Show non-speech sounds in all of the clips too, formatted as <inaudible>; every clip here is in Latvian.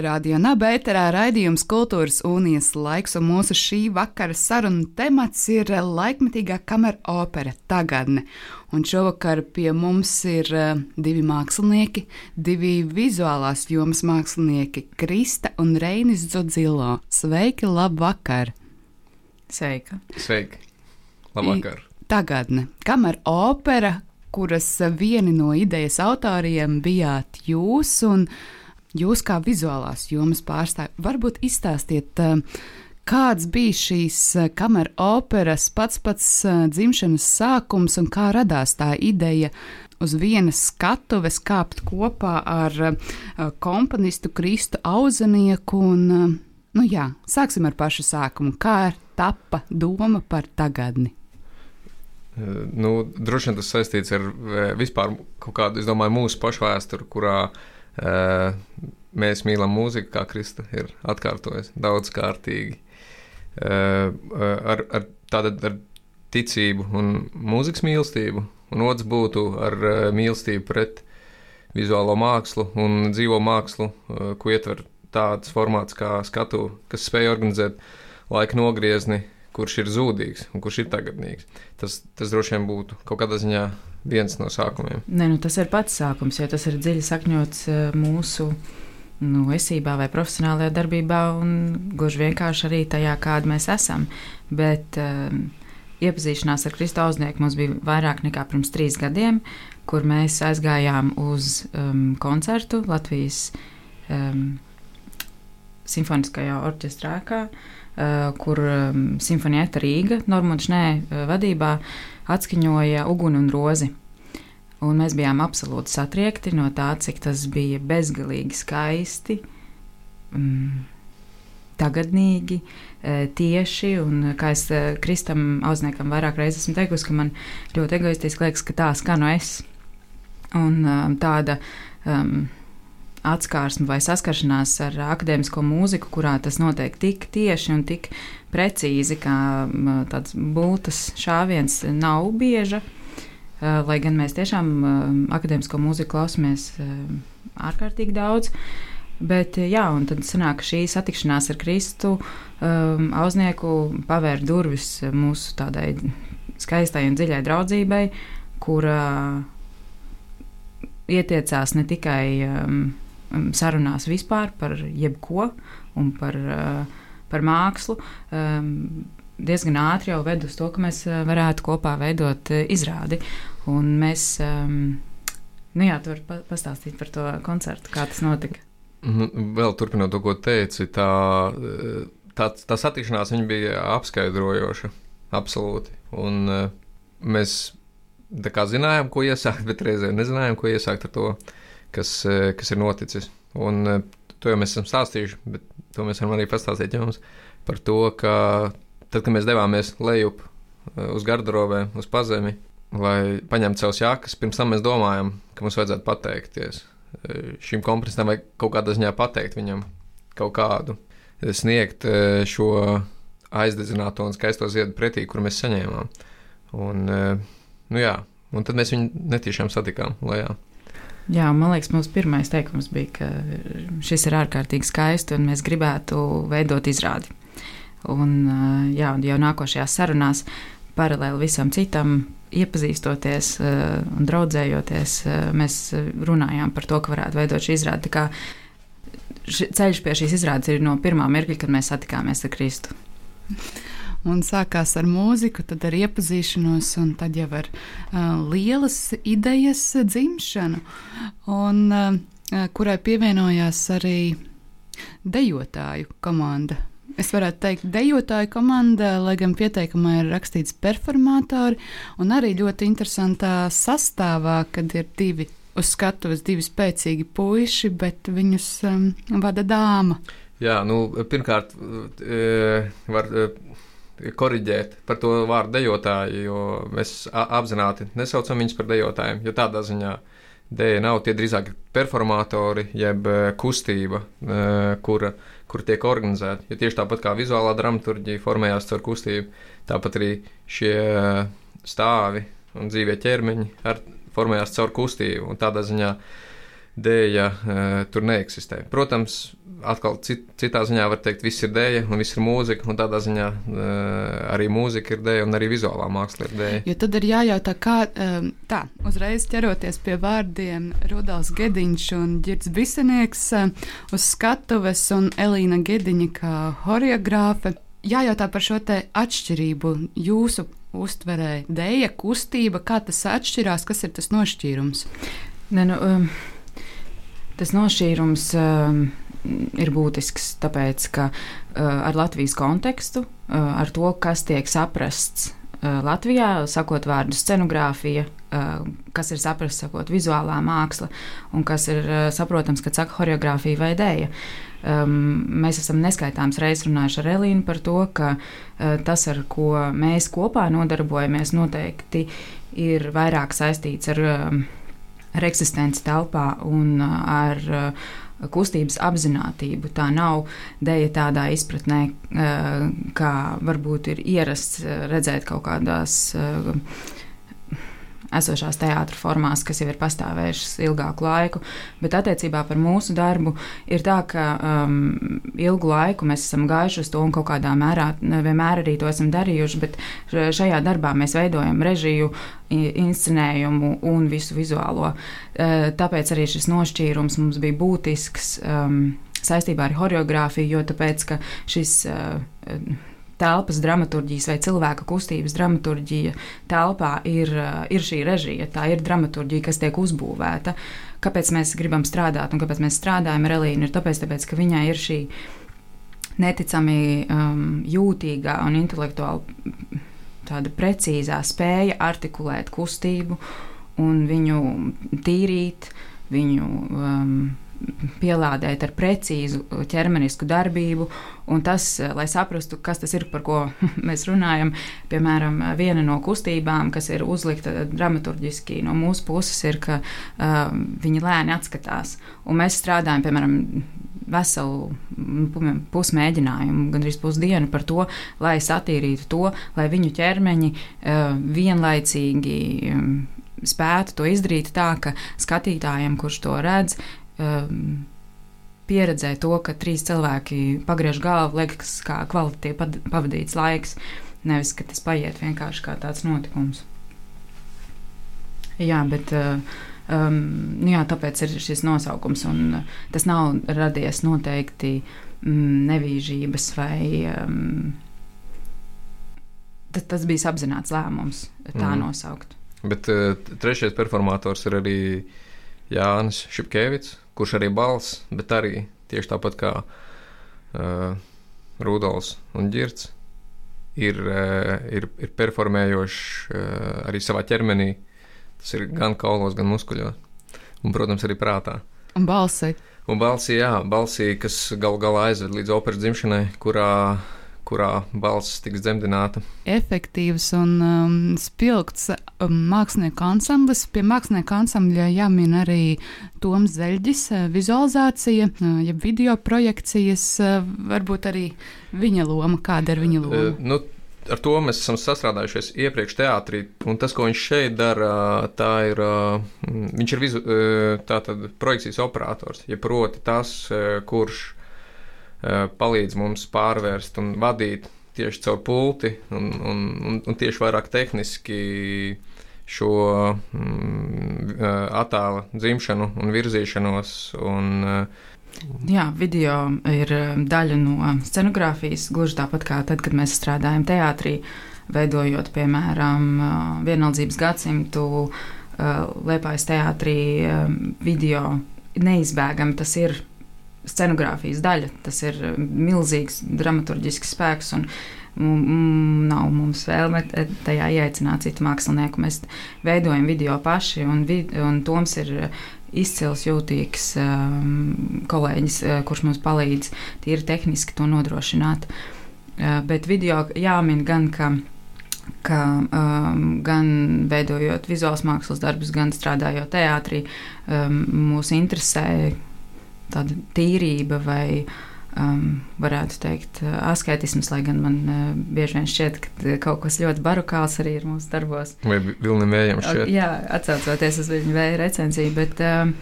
Radio Nabērā raidījums Kultūras Unijas laiks, un mūsu šī vakara sarunu temats ir laikmetīgā kamera opera tagadne. Un šovakar pie mums ir uh, divi mākslinieki, divi vizuālās jomas mākslinieki - Krista un Reinis Zodzilo. Sveiki, labvakar! Sveika! Sveiki! Labvakar! Tagadne - kamera opera, kuras vieni no idejas autoriem bijāt jūs. Un, Jūs kā vizuālās jomas pārstāvji, varbūt izstāstiet, kāds bija šīs kameras operas pats pats dzimšanas sākums un kā radās tā ideja uz vienas skatuves kāpt kopā ar komponistu Kristu Auzenieku. Un, nu jā, sāksim ar pašu sākumu. Kā tapa doma par tagadni? Nu, droši vien tas saistīts ar vispār kaut kādu, es domāju, mūsu pašu vēsturi, kurā Uh, mēs mīlam mūziku, kā Krista ir atkārtojis daudz kārtīgi. Uh, ar, ar tādu ar ticību un mūzikas mīlestību, un otrs būtu ar uh, mīlestību pret vizuālo mākslu un dzīvo mākslu, ko ietver tāds formāts kā skatu, kas spēj organizēt laika nogriezni, kurš ir zudīgs un kurš ir tagadnīgs. Tas, tas droši vien būtu kaut kādā ziņā viens no sākumiem. Nē, nu, tas ir pats sākums, jo tas ir dziļi sakņots eh, mūsu nu, esībā vai profesionālajā darbībā, un gluži vienkārši arī tajā, kāda mēs esam. Bet um, iepazīšanās ar Kristu Auznieku mums bija vairāk nekā pirms trīs gadiem, kur mēs aizgājām uz um, koncertu Latvijas um, simfoniskajā orķestrākā. Uh, kur Simfonieta Rīga, Normūna Šnē uh, vadībā, atskaņoja uguni un rozi. Un mēs bijām absolūti satriekti no tā, cik tas bija bezgalīgi skaisti, mm, tagadnīgi, tieši. Un, kā es Kristam Auzniekam vairāk reizes esmu teikusi, ka man ļoti egoistiski liekas, ka tā skanu es. Un tāda um, atskārsme vai saskaršanās ar akadēmisko mūziku, kurā tas notiek tik tieši un tik precīzi, kā tāds būtas šāviens nav bieža. Lai gan mēs tiešām akadēmisko mūziku klausāmies ārkārtīgi daudz. Bet, jā, un tad sanāk, šī satikšanās ar Kristu um, auznieku pavēr durvis mūsu tādai skaistai un dziļai draudzībai, kura ietiecās ne tikai Um, sarunās vispār par jebko un par, uh, par mākslu. Um, diezgan ātri jau ved uz to, ka mēs uh, varētu kopā veidot uh, izrādi. Un mēs, um, nu jā, tu vari pastāstīt par to koncertu, kā tas notika. Nu, vēl turpinot to, ko teici, tā, tā, tā satikšanās bija apskaidrojoša, absolūti. Un mēs zinājām, ko iesākt, bet reizē nezinājām, ko iesākt ar to. Kas, eh, kas ir noticis. Un eh, to jau mēs esam stāstījuši, bet to mēs varam arī pastāstīt jums par to, ka tad, kad mēs devāmies lejup eh, uz garderobē, uz pazemi, lai paņemtu savus jākas, pirms tam mēs domājam, ka mums vajadzētu pateikties šim komponistam vai kaut kādā ziņā pateikt viņam kaut kādu, sniegt šo aizdedzināto un skaisto ziedu pretī, kur mēs saņēmām. Un, nu jā, un tad mēs viņu netīšām satikām lejā. Jā, man liekas, mūsu pirmais teikums bija, ka šis ir ārkārtīgi skaisti un mēs gribētu veidot izrādi. Un jā, jau nākošajās sarunās, paralēli visam citam, iepazīstoties un draudzējoties, mēs runājām par to, ka varētu veidot šī izrāde. Ceļš pie šīs izrādes ir no pirmā mirkļa, kad mēs satikāmies ar Kristu un sākās ar mūziku, tad ar iepazīšanos, un tad jau ar uh, lielas idejas dzimšanu, un, uh, kurai pievienojās arī dejotāju komanda. Es varētu teikt, dejotāju komanda, lai gan pieteikumā ir rakstīts performātori, un arī ļoti interesantā sastāvā, kad ir divi uz skatuves divi spēcīgi puiši, bet viņus um, vada dāma. Jā, nu, pirmkārt, var koriģēt par to vārdu dejotāji, jo mēs apzināti nesaucam viņus par dejotājiem, jo tādā ziņā dēļa nav tie drīzāk performatori, jeb kustība, kura, kur tiek organizēta. Jo tieši tāpat kā vizuālā dramaturgija formējās caur kustību, tāpat arī šie stāvi un dzīvie ķermeņi ar, formējās caur kustību. Un tādā ziņā dēļa tur neeksistē. Protams, atkal cit, citā ziņā var teikt, viss ir dēļa un viss ir mūzika, un tādā ziņā uh, arī mūzika ir dēļa un arī vizuālā māksla ir dēļa. Jo tad ir jājautā, kā um, tā, uzreiz ķeroties pie vārdiem Rudals Gediņš un Girds Bisenieks uh, uz skatuves un Elīna Gediņa kā horeogrāfe. Jājautā par šo te atšķirību jūsu uztverē, dēļa kustība, kā tas atšķirās, kas ir tas nošķīrums? Ne, nu, um, tas nošķīrums um, ir būtisks, tāpēc ka uh, ar Latvijas kontekstu, uh, ar to, kas tiek saprasts uh, Latvijā, sakot vārdu scenogrāfija, kas ir saprasts, sakot vizuālā māksla, un kas ir saprotams, kad saka horeogrāfija vai dēja. Um, mēs esam neskaitāms reizes runājuši ar Elīnu par to, ka tas, ar ko mēs kopā nodarbojamies, noteikti ir vairāk saistīts ar, uh, ar eksistenci telpā un ar kustības apziņotību. Tā nav dēļa tādā izpratnē, uh, kā varbūt ir ierasts uh, redzēt kaut kādās. Esošās teātras formās, kas jau ir pastāvējušas ilgāku laiku. Bet attiecībā par mūsu darbu ir tā, ka um, ilgu laiku mēs esam gājuši uz to un kaut kādā mērā vienmēr arī to esam darījuši, bet šajā darbā mēs veidojam režiju, inscenējumu un visu vizuālo. Uh, tāpēc arī šis nošķīrums mums bija būtisks. Um, saistībā ar choreogrāfiju, jo tāpēc, šis uh, telpas dramaturģijas vai cilvēka kustības dramaturģija telpā ir, eh, ir šī režija, tā ir dramaturģija, kas tiek uzbūvēta. Kāpēc mēs gribam strādāt un kāpēc mēs strādājam ar Elīnu? Ir tāpēc, tāpēc ka viņai ir šī neticami um, jūtīgā un intelektuāli tāda precīzā spēja artikulēt kustību un viņu tīrīt, viņu um, pielādēt ar precīzu ķermenisku darbību, un tas, lai saprastu, kas tas ir, par ko <laughs> mēs runājam, piemēram, viena no kustībām, kas ir uzlikta dramaturgiski no mūsu puses, ir, ka uh, viņi lēni atskatās, un mēs strādājam, piemēram, veselu pusmēģinājumu, gandrīz pusdienu par to, lai satīrītu to, lai viņu ķermeņi uh, vienlaicīgi um, spētu to izdarīt tā, ka skatītājiem, kurš to redz, um, pieredzē to, ka trīs cilvēki pagriež galvu, liekas, kā kvalitatīvi pavadīts laiks, nevis ka tas paiet vienkārši kā tāds notikums. Jā, bet uh, um, nu jā, tāpēc ir šis nosaukums, un uh, tas nav radies noteikti mm, nevīžības vai. Um, tas, tas bija apzināts lēmums tā mm. nosaukt. Bet uh, trešais performators ir arī Jānis Šepkevits, kurš arī balss, bet arī tieši tāpat kā uh, Rudolfs un Girts ir, uh, ir, ir performējošs uh, arī savā ķermenī. Tas ir gan kaulos, gan muskuļos, un, protams, arī prātā. Un balsī. Un balsī, jā, balsī, kas gal galā aizved līdz operas dzimšanai, kurā kurā balss tiks dzemdināta. Efektīvs un um, spilgts um, mākslinieku ansamblis. Pie mākslinieku ansambļa jāmin arī Toms Zeļģis, uh, vizualizācija, uh, ja video projekcijas, uh, varbūt arī viņa loma. Kāda ir viņa loma? Uh, nu, Ar to mēs esam sastrādājušies iepriekš teātrī, un tas, ko viņš šeit dara, tā ir, viņš ir vizu, tātad projekcijas operators, ja proti tas, kurš palīdz mums pārvērst un vadīt tieši caur pulti un, un, un, un tieši vairāk tehniski šo mm, eh, attēla dzimšanu un virzīšanos. Un, eh, Jā, video ir daļa no scenogrāfijas, gluži tāpat kā tad, kad mēs strādājam teātrī, veidojot, piemēram, vienaldzības gadsimtu Liepājas teātrī video. Neizbēgami tas ir scenogrāfijas daļa. Tas ir milzīgs dramaturgisks spēks. Un, nav mums vēlme tajā ieaicināt citu mākslinieku. Mēs veidojam video paši, un, vid un Toms ir izcils, jūtīgs um, kolēģis, kurš mums palīdz tīri tehniski to nodrošināt. Uh, bet video jāmin gan, ka ka um, gan veidojot vizuālus mākslas darbus, gan strādājot teātrī, um, mūs interesē tāda tīrība vai um, varētu teikt, asketisms, lai gan man uh, bieži vien šķiet, ka kaut kas ļoti barokāls arī ir mūsu darbos. Vai Vilniem vējam šķiet? Jā, atcaucoties uz viņa vēja recenziju, bet. Um,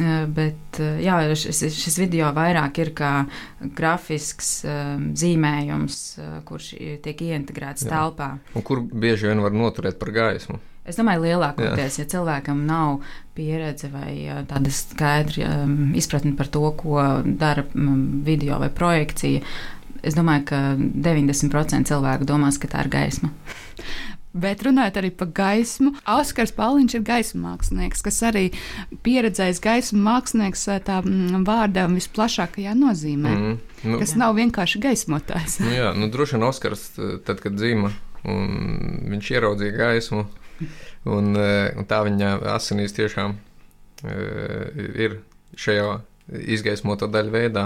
Bet jā, šis, šis video vairāk ir kā grafisks um, zīmējums, kurš tiek ieintegrēts jā. telpā. Un kur bieži vien var noturēt par gaismu? Es domāju, lielākoties, ja cilvēkam nav pieredze vai tāda skaidra um, izpratne par to, ko dara um, video vai projekcija, es domāju, ka 90% cilvēku domās, ka tā ir gaisma. Bet runājot arī par gaismu, Oskars Pauliņš ir gaismas mākslinieks, kas arī pieredzējis gaismas mākslinieks tā vārdā visplašākajā nozīmē. Mm, nu, kas jā. nav vienkārši gaismotājs. nu, jā, nu, droši vien Oskars, tad, kad dzīva, un viņš ieraudzīja gaismu, Un, e, un tā viņa asinīs tiešām e, ir šajā izgaismotā daļa veidā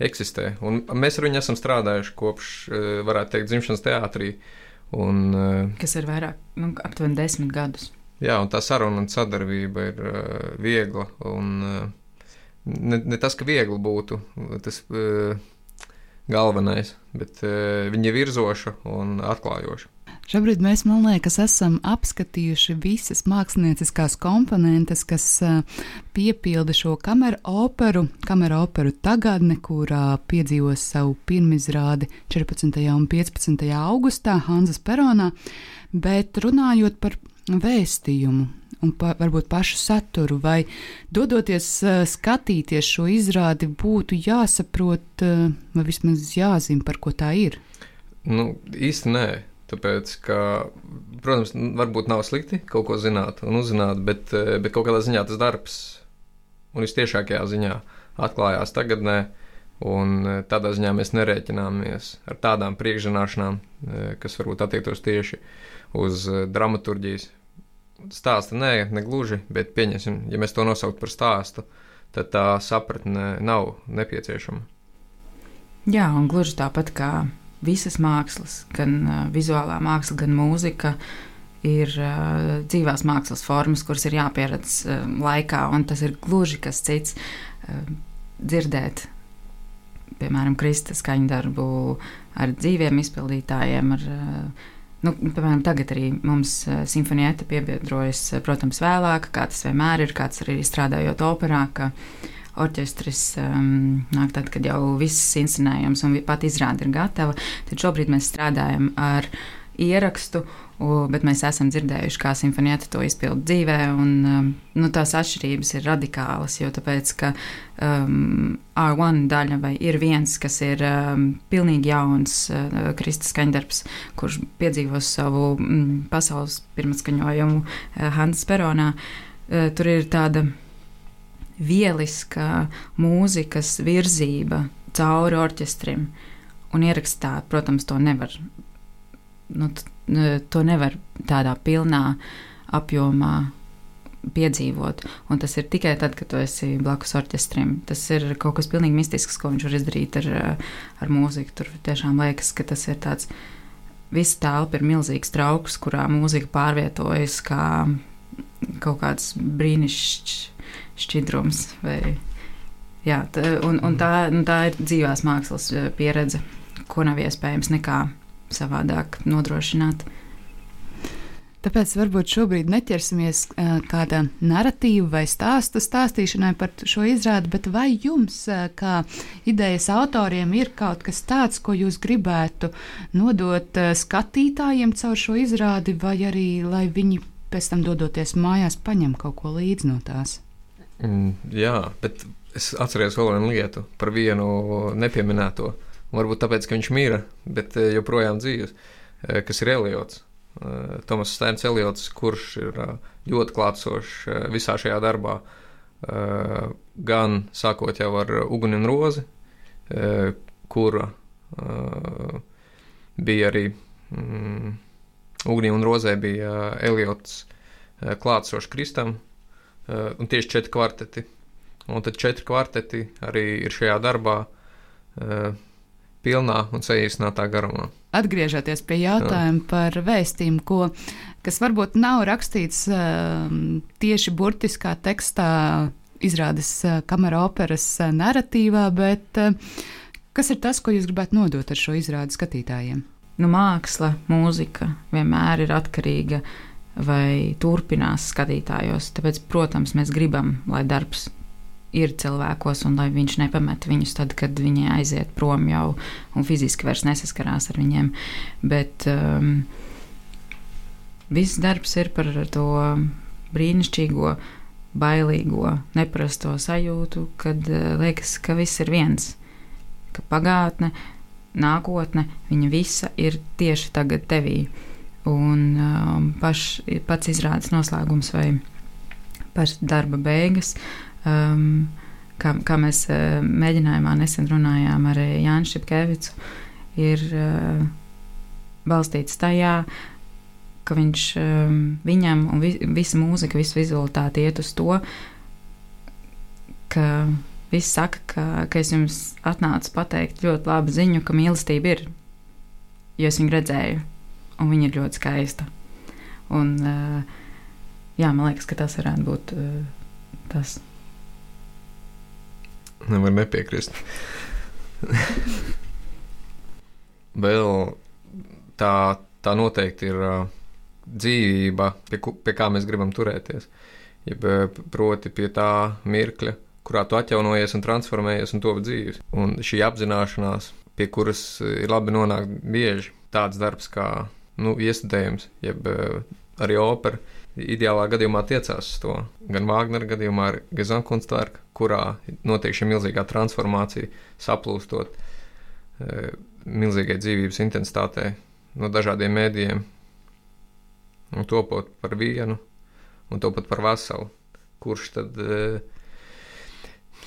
eksistē. Un mēs ar viņu esam strādājuši kopš, varētu teikt, dzimšanas teātrī. Un, Kas ir vairāk, nu, aptuveni desmit gadus. Jā, un tā saruna un sadarbība ir uh, viegla. Un, uh, ne, ne tas, ka viegli būtu tas uh, galvenais, bet uh, viņa ir virzoša un atklājoša. Šobrīd mēs, man liekas, esam apskatījuši visas mākslinieckās komponentes, kas piepilda šo kameru operu, kameru operu tagadne, kurā piedzīvos savu pirmizrādi 14. un 15. augustā Hanzas Peronā, bet runājot par vēstījumu un pa, varbūt pašu saturu, vai dodoties uh, skatīties šo izrādi, būtu jāsaprot, uh, vai vismaz jāzina, par ko tā ir? Nu, īsti nē. Tāpēc, ka, protams, varbūt nav slikti kaut ko zināt un uzzināt, bet, eh, bet kaut kādā ziņā tas darbs, un visciešākajā ziņā, atklājās tagadnē. Un eh, tādā ziņā mēs nerēķināmies ar tādām priekšzināšanām, eh, kas varbūt attiektos tieši uz dramaturgijas stāstu. Nē, ne gluži, bet pieņemsim, ja mēs to nosauktu par stāstu, tad tā sapratne nav nepieciešama. Jā, un gluži tāpat kā visas mākslas, gan vizuālā māksla, gan mūzika. Ir uh, dzīvās mākslas formas, kuras ir jāpieredz uh, laikā, un tas ir gluži kas cits. Uh, dzirdēt, piemēram, Kristus skaņdarbu ar dzīviem izpildītājiem, ar uh, Nu, piemēram, tagad arī mums simfonieta piebiedrojas, protams, vēlāk, kā tas vienmēr ir, kāds arī strādājot operā, ka orķestris um, nāk tad, kad jau viss inscenējums un pat izrāde ir gatava. Tad šobrīd mēs strādājam ar ierakstu, bet mēs esam dzirdējuši, kā simfonieta to izpildu dzīvē. Un, um, nu, tās atšķirības ir radikālas, jo tāpēc, ka um, R1 daļa vai ir viens, kas ir um, pilnīgi jauns uh, Kristus skaņdarbs, kurš piedzīvos savu mm, pasaules pirmatskaņojumu uh, Hansa Peronā. Uh, tur ir tāda vieliska mūzikas virzība cauri orķestrim. Un ierakstā, protams, to nevar, nu, to nevar tādā pilnā apjomā piedzīvot. Un tas ir tikai tad, kad tu esi blakus orķestrim. Tas ir kaut kas pilnīgi mistisks, ko viņš var izdarīt ar, ar mūziku. Tur tiešām liekas, ka tas ir tāds. Visa telpa ir milzīgs trauks, kurā mūzika pārvietojas kā kaut kāds brīnišķīgs šķidrums. Vai, jā, tā, un, un tā, un tā ir dzīvās mākslas eh, pieredze, ko nav iespējams nekā savādāk nodrošināt. Tāpēc varbūt šobrīd neķersimies uh, kāda narratīva vai stāsta stāstīšanai par šo izrādi, bet vai jums, uh, kā idejas autoriem, ir kaut kas tāds, ko jūs gribētu nodot skatītājiem caur šo izrādi, vai arī lai viņi pēc tam dodoties mājās paņem kaut ko līdzi no tās? Mm, jā, bet es atceros vēl vienu lietu par vienu nepieminēto. Varbūt tāpēc, ka viņš mīra, bet eh, joprojām dzīves, eh, kas ir Eliots. Eh, Tomas Steins Eliots, kurš ir ļoti klātsošs visā šajā darbā, gan sākot jau ar uguni un rozi, kura bija arī mm, Ugnī un Rozē bija Eliots klātsošs Kristam, un tieši četri kvarteti. Un tad četri kvarteti arī ir šajā darbā pilnā un saīsinātā garumā. Atgriežoties pie jautājuma Jā. par vēstījumu, ko, kas varbūt nav rakstīts uh, tieši burtiskā tekstā, izrādes kamera operas narratīvā, bet kas ir tas, ko jūs gribētu nodot ar šo izrādi skatītājiem? Nu, māksla, mūzika vienmēr ir atkarīga vai turpinās skatītājos. Tāpēc, protams, mēs gribam, lai darbs ir cilvēkos, un lai viņš nepamet viņus tad, kad viņi aiziet prom jau un fiziski vairs nesaskarās ar viņiem. Bet um, viss darbs ir par to brīnišķīgo, bailīgo, neparasto sajūtu, kad uh, liekas, ka viss ir viens, ka pagātne, nākotne, viņa visa ir tieši tagad tevī. Un um, paš, pats izrādes noslēgums vai paša darba beigas uh, um, kā, kā mēs uh, mēģinājumā nesen runājām ar Jānu Šepkevicu, ir uh, balstīts tajā, ka viņš, um, viņam un vi, visa mūzika, visa vizualitāte iet uz to, ka viss saka, ka, ka es jums atnācu pateikt ļoti labu ziņu, ka mīlestība ir, jo es viņu redzēju, un viņa ir ļoti skaista. Un, uh, jā, man liekas, ka tas varētu būt uh, tas. Nevar nepiekrist. Vēl tā, tā noteikti ir uh, dzīvība, pie, pie kā mēs gribam turēties. Jeb, proti, pie tā mirkļa, kurā tu atjaunojies un transformējies un top dzīves. Un šī apzināšanās, pie kuras ir labi nonākt bieži, tāds darbs kā nu, iestudējums, jeb arī opera ideālā gadījumā tiecās uz to. Gan Wagner gadījumā, gan Gezankunstwerka, kurā notiek šī milzīgā transformācija, saplūstot e, milzīgai dzīvības intensitātei no dažādiem mēdījiem, un topot par vienu, un topot par veselu, kurš tad e,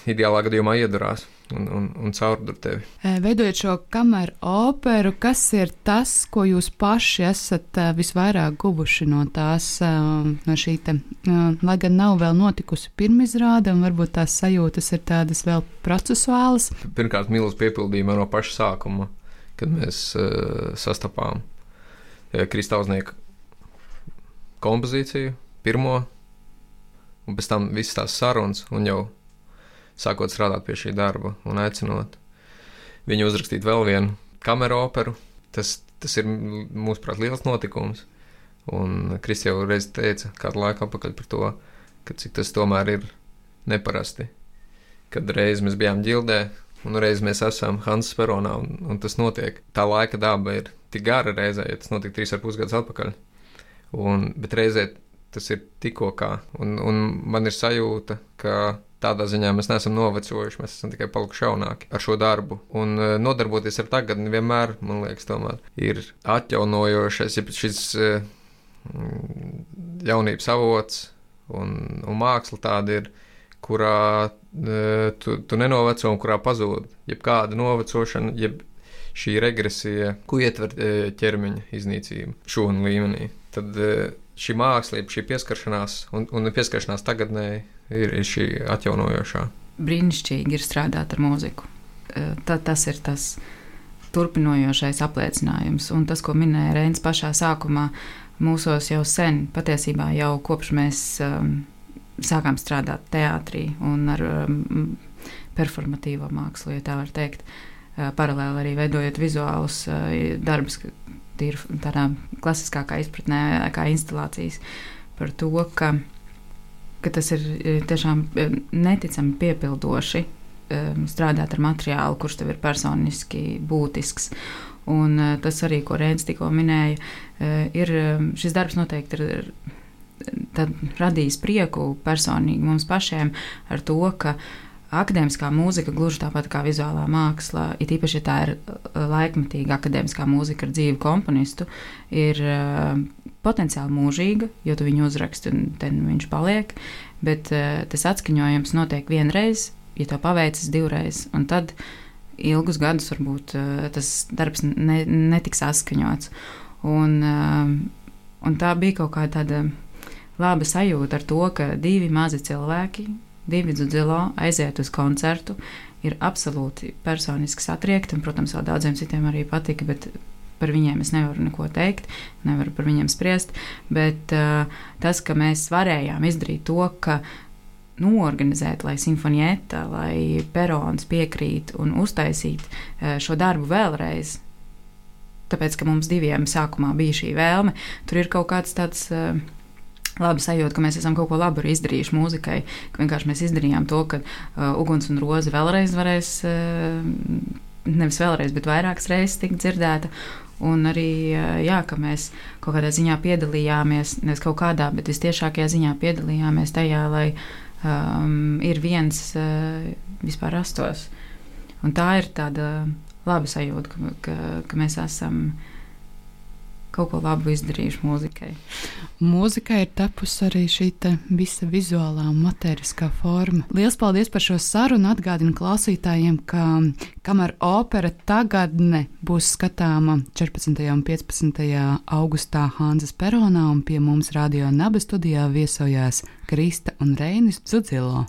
ideālā gadījumā iedurās un, un, un caurdur tevi. Veidojot šo kameru operu, kas ir tas, ko jūs paši esat visvairāk guvuši no tās, no šī te, lai gan nav vēl notikusi pirmizrāde, un varbūt tās sajūtas ir tādas vēl procesuālas? Pirmkārt, mīlestības piepildījuma no paša sākuma, kad mēs uh, sastapām Kristauznieku kompozīciju, pirmo, un pēc tam visas tās sarunas, un jau sākot strādāt pie šī darba un aicinot viņu uzrakstīt vēl vienu kameru operu. Tas, tas ir mūsuprāt liels notikums. Un Kristija jau reiz teica, kādu laiku atpakaļ par to, ka cik tas tomēr ir neparasti. Kad reiz mēs bijām ģildē, un reiz mēs esam Hansa Speronā, un, un tas notiek. Tā laika daba ir tik gara reizē, ja tas notika trīs ar pusgadus atpakaļ. Un, bet reizē tas ir tikko kā, un, un man ir sajūta, ka Tādā ziņā mēs neesam novecojuši, mēs esam tikai palikuši jaunāki ar šo darbu. Un uh, nodarboties ar tagadni vienmēr, man liekas, tomēr ir atjaunojošais, ja šis uh, jaunības avots un, un māksla tāda ir, kurā uh, tu, tu nenoveco un kurā pazūd. Jebkāda novecošana, jeb šī regresija, ko ietver ķermeņa iznīcība šūnu līmenī. Tad šī māksla, šī pieskaršanās un, un pieskaršanās tagadnē ir, ir šī atjaunojošā. Brīnišķīgi ir strādāt ar mūziku. Eh, ta, tas ir tas turpinojošais apliecinājums. Un tas, ko minēja Reins pašā sākumā, mūsos jau sen, patiesībā jau kopš mēs um, sākām strādāt teātrī un ar um, performatīvo mākslu, ja tā var teikt. Uh, paralēli arī veidojot vizuālus uh, darbus, tīri tādā klasiskākā izpratnē, kā instalācijas, par to, ka, ka tas ir e, tiešām e, neticami piepildoši e, strādāt ar materiālu, kurš tev ir personiski būtisks. Un tas arī, ko Rēns tikko minēja, ir šis darbs noteikti ir radījis prieku personīgi mums pašiem ar to, ka uh, akadēmiskā mūzika, gluži tāpat kā vizuālā māksla, it īpaši, ja tā ir uh, laikmatīga akadēmiskā mūzika ar dzīvu komponistu, ir uh, potenciāli mūžīga, jo tu viņu uzraksti un tad viņš paliek. Bet uh, tas atskaņojums notiek vienreiz, ja to paveicis divreiz, un tad ilgus gadus varbūt tas darbs ne, netiks saskaņots. Un, un tā bija kaut kāda tāda laba sajūta ar to, ka divi mazi cilvēki, divi dziļo aiziet uz koncertu, ir absolūti personiski satriekti, un, protams, vēl daudziem citiem arī patika, bet par viņiem es nevaru neko teikt, nevaru par viņiem spriest, bet uh, tas, ka mēs varējām izdarīt to, ka noorganizēt, lai simfonieta, lai perons piekrīt un uztaisīt uh, šo darbu vēlreiz, tāpēc, ka mums diviem sākumā bija šī vēlme, tur ir kaut kāds tāds. Uh, Labi sajūta, ka mēs esam kaut ko labu izdarījuši mūzikai. Vienkārši mēs izdarījām to, ka uh, uguns un roze vēlreiz varēs, uh, nevis vēlreiz, bet vairākas reizes tikt dzirdēta. Un arī, uh, jā, ka mēs kaut kādā ziņā piedalījāmies, nevis kaut kādā, bet visciešākajā ziņā piedalījāmies tajā, lai um, ir viens uh, vispār rastos. Un tā ir tāda laba sajūta, ka, ka, ka mēs esam kaut ko labu izdarījuši mūzikai. Mūzikai ir tapusi arī šī visa vizuālā un materiālā forma. Lielas paldies par šo sarunu. Atgādinu klausītājiem, ka kamēr opera tagadne būs skatāma 14. un 15. augustā Hānzas peronā, un pie mums radio naba studijā viesojās Krista un Reinis Zudzilo.